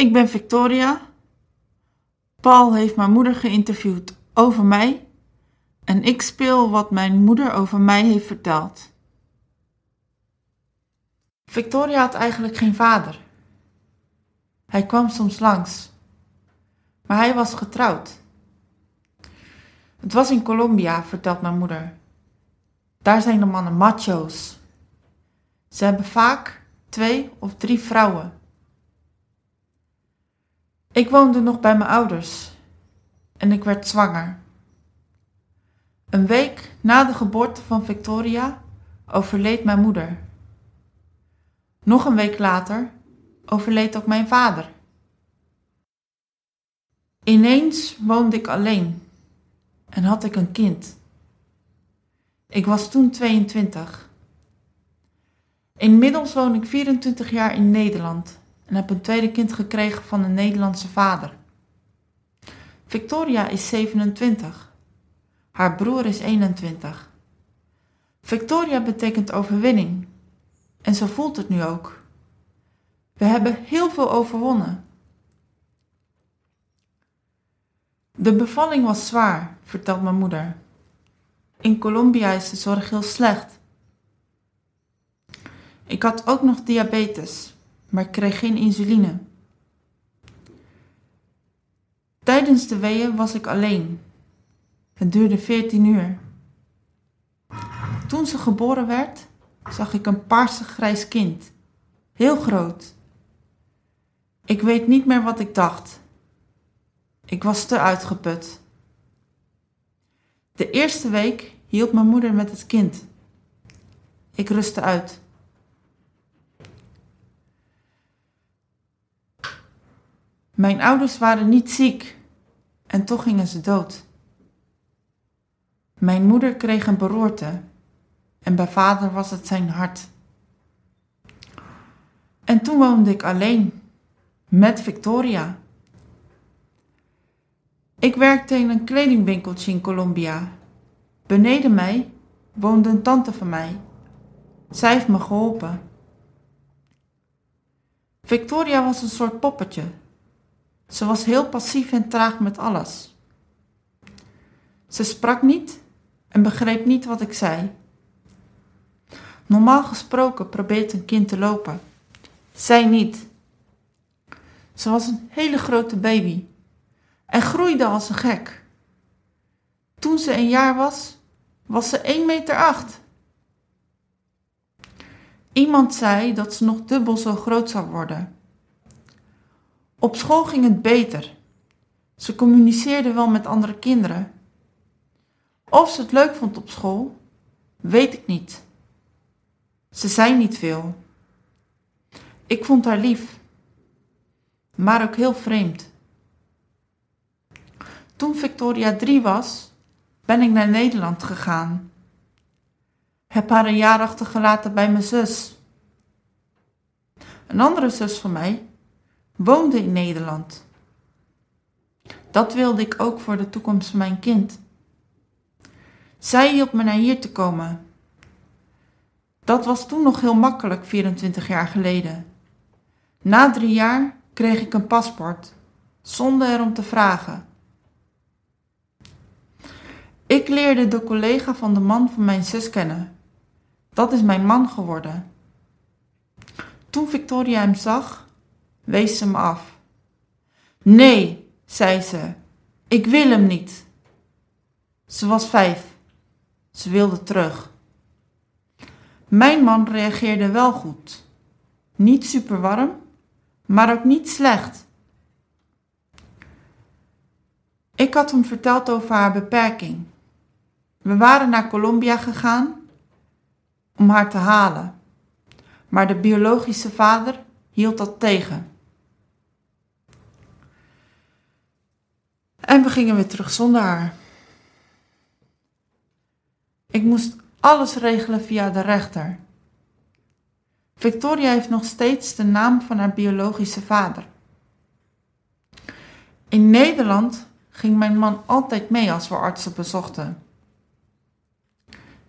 Ik ben Victoria. Paul heeft mijn moeder geïnterviewd over mij en ik speel wat mijn moeder over mij heeft verteld. Victoria had eigenlijk geen vader. Hij kwam soms langs, maar hij was getrouwd. Het was in Colombia, vertelt mijn moeder. Daar zijn de mannen macho's. Ze hebben vaak twee of drie vrouwen. Ik woonde nog bij mijn ouders en ik werd zwanger. Een week na de geboorte van Victoria overleed mijn moeder. Nog een week later overleed ook mijn vader. Ineens woonde ik alleen en had ik een kind. Ik was toen 22. Inmiddels woon ik 24 jaar in Nederland en heb een tweede kind gekregen van een Nederlandse vader. Victoria is 27. Haar broer is 21. Victoria betekent overwinning en zo voelt het nu ook. We hebben heel veel overwonnen. De bevalling was zwaar, vertelt mijn moeder. In Colombia is de zorg heel slecht. Ik had ook nog diabetes, maar ik kreeg geen insuline. Tijdens de weeën was ik alleen. Het duurde 14 uur. Toen ze geboren werd, zag ik een paarse grijs kind. Heel groot. Ik weet niet meer wat ik dacht. Ik was te uitgeput. De eerste week hielp mijn moeder met het kind. Ik rustte uit. Mijn ouders waren niet ziek en toch gingen ze dood. Mijn moeder kreeg een beroerte en bij vader was het zijn hart. En toen woonde ik alleen met Victoria. Ik werkte in een kledingwinkeltje in Colombia. Beneden mij woonde een tante van mij. Zij heeft me geholpen. Victoria was een soort poppetje. Ze was heel passief en traag met alles. Ze sprak niet en begreep niet wat ik zei. Normaal gesproken probeert een kind te lopen. Zij niet. Ze was een hele grote baby en groeide als een gek. Toen ze een jaar was, was ze 1 meter acht. Iemand zei dat ze nog dubbel zo groot zou worden. Op school ging het beter. Ze communiceerde wel met andere kinderen. Of ze het leuk vond op school, weet ik niet. Ze zei niet veel. Ik vond haar lief, maar ook heel vreemd. Toen Victoria drie was, ben ik naar Nederland gegaan. Heb haar een jaar achtergelaten bij mijn zus. Een andere zus van mij woonde in Nederland. Dat wilde ik ook voor de toekomst van mijn kind. Zij hielp me naar hier te komen. Dat was toen nog heel makkelijk, 24 jaar geleden. Na drie jaar kreeg ik een paspoort, zonder erom te vragen. Ik leerde de collega van de man van mijn zus kennen. Dat is mijn man geworden. Toen Victoria hem zag, wees ze me af. Nee, zei ze, ik wil hem niet. Ze was vijf. Ze wilde terug. Mijn man reageerde wel goed. Niet super warm, maar ook niet slecht. Ik had hem verteld over haar beperking. We waren naar Colombia gegaan om haar te halen, maar de biologische vader hield dat tegen. En we gingen weer terug zonder haar. Ik moest alles regelen via de rechter. Victoria heeft nog steeds de naam van haar biologische vader. In Nederland ging mijn man altijd mee als we artsen bezochten.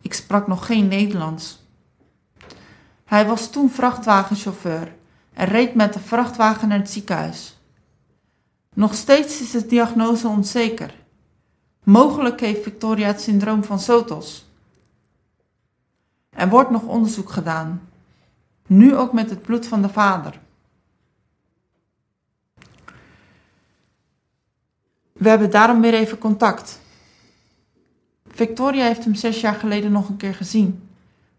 Ik sprak nog geen Nederlands. Hij was toen vrachtwagenchauffeur en reed met de vrachtwagen naar het ziekenhuis. Nog steeds is de diagnose onzeker. Mogelijk heeft Victoria het syndroom van Sotos. Er wordt nog onderzoek gedaan, nu ook met het bloed van de vader. We hebben daarom weer even contact. Victoria heeft hem zes jaar geleden nog een keer gezien,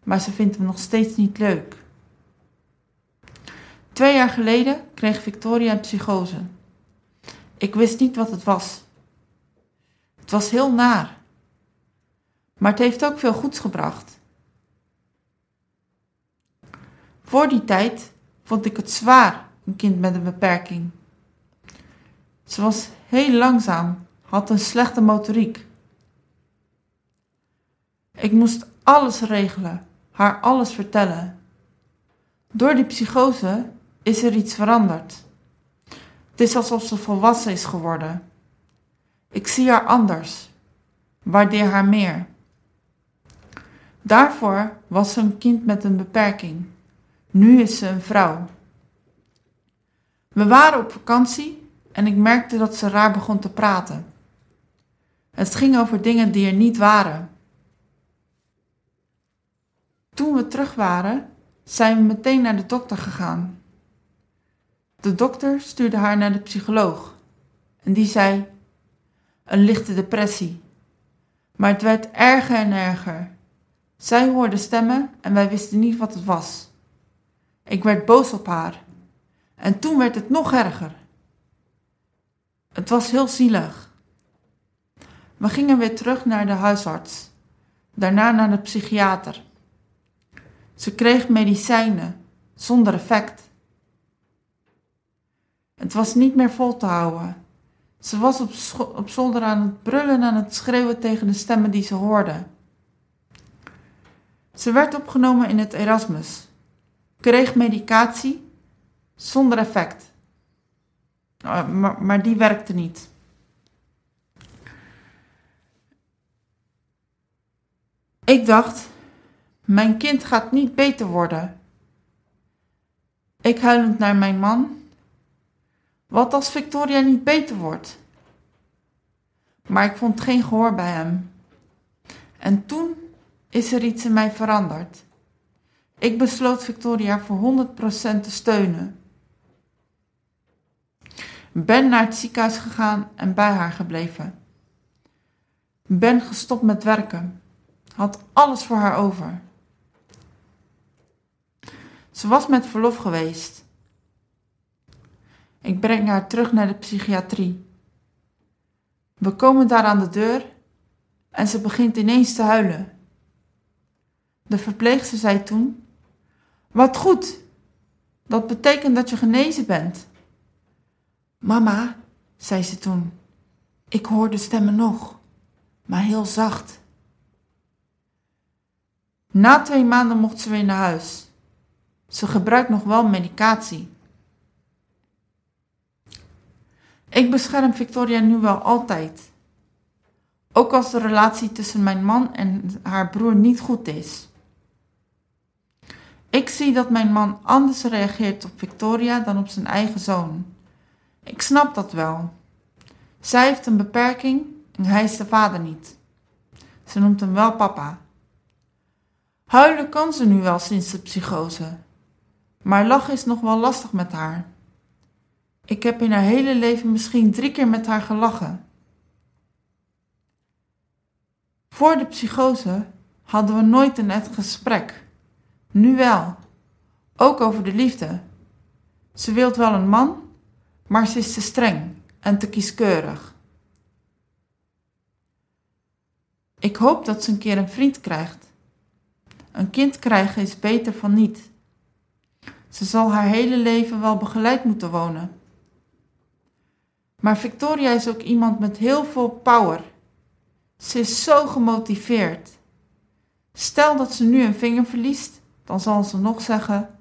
maar ze vindt hem nog steeds niet leuk. Twee jaar geleden kreeg Victoria een psychose. Ik wist niet wat het was. Het was heel naar. Maar het heeft ook veel goeds gebracht. Voor die tijd vond ik het zwaar, een kind met een beperking. Ze was heel langzaam, had een slechte motoriek. Ik moest alles regelen, haar alles vertellen. Door die psychose is er iets veranderd. Het is alsof ze volwassen is geworden. Ik zie haar anders, waardeer haar meer. Daarvoor was ze een kind met een beperking. Nu is ze een vrouw. We waren op vakantie en ik merkte dat ze raar begon te praten. Het ging over dingen die er niet waren. Toen we terug waren, zijn we meteen naar de dokter gegaan. De dokter stuurde haar naar de psycholoog en die zei: een lichte depressie. Maar het werd erger en erger. Zij hoorde stemmen en wij wisten niet wat het was. Ik werd boos op haar. En toen werd het nog erger. Het was heel zielig. We gingen weer terug naar de huisarts, daarna naar de psychiater. Ze kreeg medicijnen zonder effect. Het was niet meer vol te houden. Ze was op, op zolder aan het brullen en aan het schreeuwen tegen de stemmen die ze hoorde. Ze werd opgenomen in het Erasmus, kreeg medicatie zonder effect. Uh, maar, maar die werkte niet. Ik dacht, mijn kind gaat niet beter worden. Ik huilend naar mijn man wat als Victoria niet beter wordt? Maar ik vond geen gehoor bij hem. En toen is er iets in mij veranderd. Ik besloot Victoria voor 100% te steunen. Ben naar het ziekenhuis gegaan en bij haar gebleven. Ben gestopt met werken. Had alles voor haar over. Ze was met verlof geweest. Ik breng haar terug naar de psychiatrie. We komen daar aan de deur en ze begint ineens te huilen. De verpleegster zei toen: Wat goed, dat betekent dat je genezen bent. Mama, zei ze toen, ik hoor de stemmen nog, maar heel zacht. Na twee maanden mocht ze weer naar huis. Ze gebruikt nog wel medicatie. Ik bescherm Victoria nu wel altijd. Ook als de relatie tussen mijn man en haar broer niet goed is. Ik zie dat mijn man anders reageert op Victoria dan op zijn eigen zoon. Ik snap dat wel. Zij heeft een beperking en hij is de vader niet. Ze noemt hem wel papa. Huilen kan ze nu wel sinds de psychose, maar lachen is nog wel lastig met haar. Ik heb in haar hele leven misschien drie keer met haar gelachen. Voor de psychose hadden we nooit een net gesprek. Nu wel. Ook over de liefde. Ze wilt wel een man, maar ze is te streng en te kieskeurig. Ik hoop dat ze een keer een vriend krijgt. Een kind krijgen is beter van niet. Ze zal haar hele leven wel begeleid moeten wonen. Maar Victoria is ook iemand met heel veel power. Ze is zo gemotiveerd. Stel dat ze nu een vinger verliest, dan zal ze nog zeggen: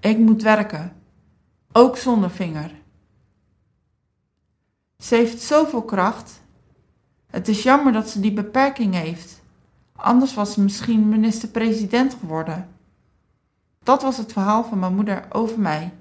Ik moet werken, ook zonder vinger. Ze heeft zoveel kracht. Het is jammer dat ze die beperking heeft. Anders was ze misschien minister-president geworden. Dat was het verhaal van mijn moeder over mij.